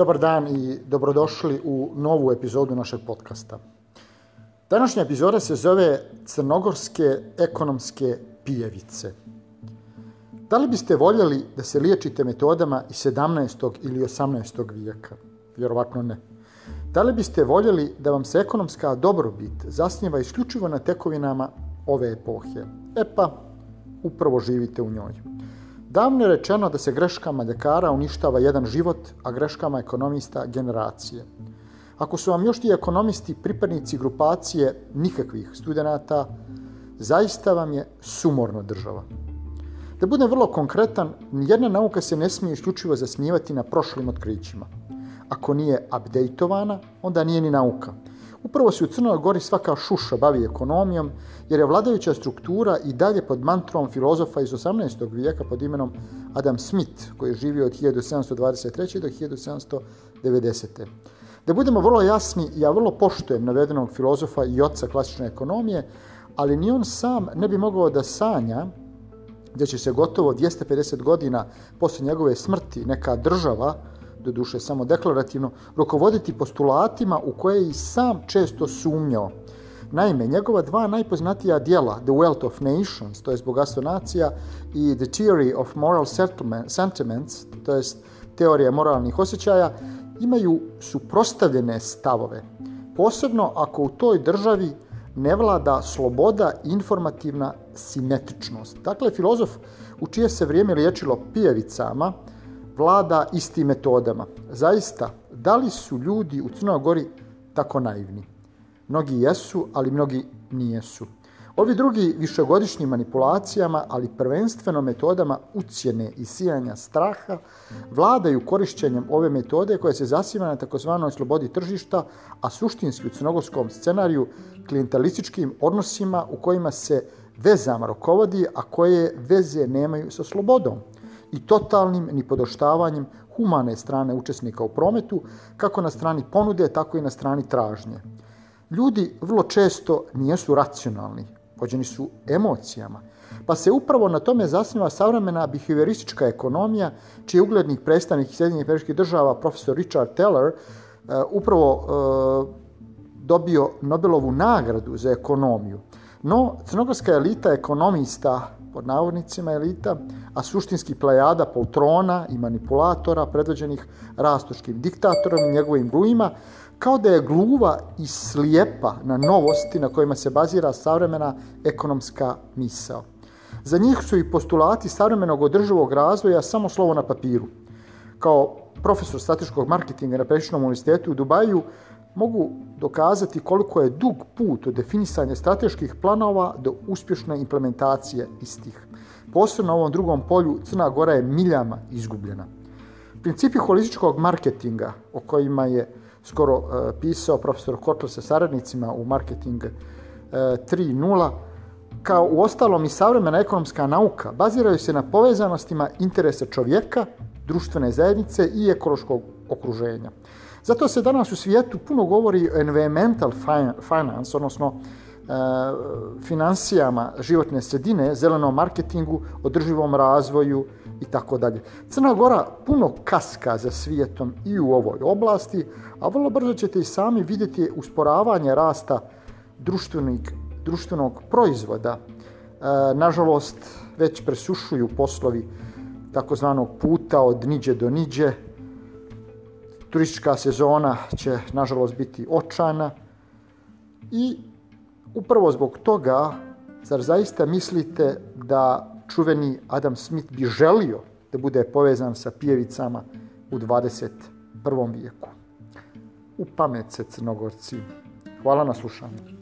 Dobar dan i dobrodošli u novu epizodu našeg podcasta. Današnja epizoda se zove Crnogorske ekonomske pijevice. Da li biste voljeli da se liječite metodama iz 17. ili 18. vijeka? Vjerovatno ne. Da li biste voljeli da vam se ekonomska dobrobit zasnjeva isključivo na tekovinama ove epohe? E pa, upravo živite u njoj. Davno je rečeno da se greškama ljekara uništava jedan život, a greškama ekonomista generacije. Ako su vam još ti ekonomisti pripadnici grupacije nikakvih studenta, zaista vam je sumorno država. Da budem vrlo konkretan, nijedna nauka se ne smije isključivo zasnivati na prošlim otkrićima. Ako nije updateovana, onda nije ni nauka. Upravo se u Crnoj Gori svaka šuša bavi ekonomijom, jer je vladajuća struktura i dalje pod mantrom filozofa iz 18. vijeka pod imenom Adam Smith, koji je živio od 1723. do 1790. Da budemo vrlo jasni, ja vrlo poštujem navedenog filozofa i oca klasične ekonomije, ali ni on sam ne bi mogao da sanja da će se gotovo 250 godina posle njegove smrti neka država, do duše samo deklarativno, rukovoditi postulatima u koje i sam često sumnjao. Naime, njegova dva najpoznatija dijela, The Wealth of Nations, to je bogatstvo nacija, i The Theory of Moral Sentiments, to je teorija moralnih osjećaja, imaju suprostavljene stavove. Posebno ako u toj državi ne vlada sloboda i informativna simetričnost. Dakle, filozof u čije se vrijeme liječilo pijevicama, vlada istim metodama. Zaista, da li su ljudi u Crnoj Gori tako naivni? Mnogi jesu, ali mnogi nijesu. Ovi drugi višegodišnjim manipulacijama, ali prvenstveno metodama ucijene i sijanja straha, vladaju korišćenjem ove metode koja se zasima na takozvanoj slobodi tržišta, a suštinski u crnogorskom scenariju klientalističkim odnosima u kojima se vezama rokovodi, a koje veze nemaju sa slobodom i totalnim nipodoštavanjem humane strane učesnika u prometu, kako na strani ponude, tako i na strani tražnje. Ljudi vrlo često nijesu racionalni, vođeni su emocijama, pa se upravo na tome zasniva savremena behavioristička ekonomija, čiji je uglednih predstavnik Sjedinjenih američkih država, profesor Richard Teller, uh, upravo uh, dobio Nobelovu nagradu za ekonomiju. No, crnogorska elita ekonomista pod navodnicima elita, a suštinski plejada poltrona i manipulatora predvođenih rastoškim diktatorom i njegovim glujima, kao da je gluva i slijepa na novosti na kojima se bazira savremena ekonomska misao. Za njih su i postulati savremenog održivog razvoja samo slovo na papiru. Kao profesor strateškog marketinga na Pešinom univerzitetu u Dubaju, mogu dokazati koliko je dug put od definisanja strateških planova do uspješne implementacije istih. Posebno na ovom drugom polju Crna Gora je miljama izgubljena. Principi holističkog marketinga o kojima je skoro uh, pisao profesor Kotl sa saradnicima u Marketing e, uh, 3.0, kao u ostalom i savremena ekonomska nauka, baziraju se na povezanostima interesa čovjeka, društvene zajednice i ekološkog okruženja. Zato se danas u svijetu puno govori o environmental finance, odnosno e, financijama životne sredine, zelenom marketingu, održivom razvoju i tako dalje. Crna Gora puno kaska za svijetom i u ovoj oblasti, a vrlo brzo ćete i sami vidjeti usporavanje rasta društvenog, društvenog proizvoda. E, nažalost, već presušuju poslovi takozvanog puta od niđe do niđe, turistička sezona će nažalost biti očana i upravo zbog toga zar zaista mislite da čuveni Adam Smith bi želio da bude povezan sa pijevicama u 21. vijeku? U pamet se crnogorci. Hvala na slušanju.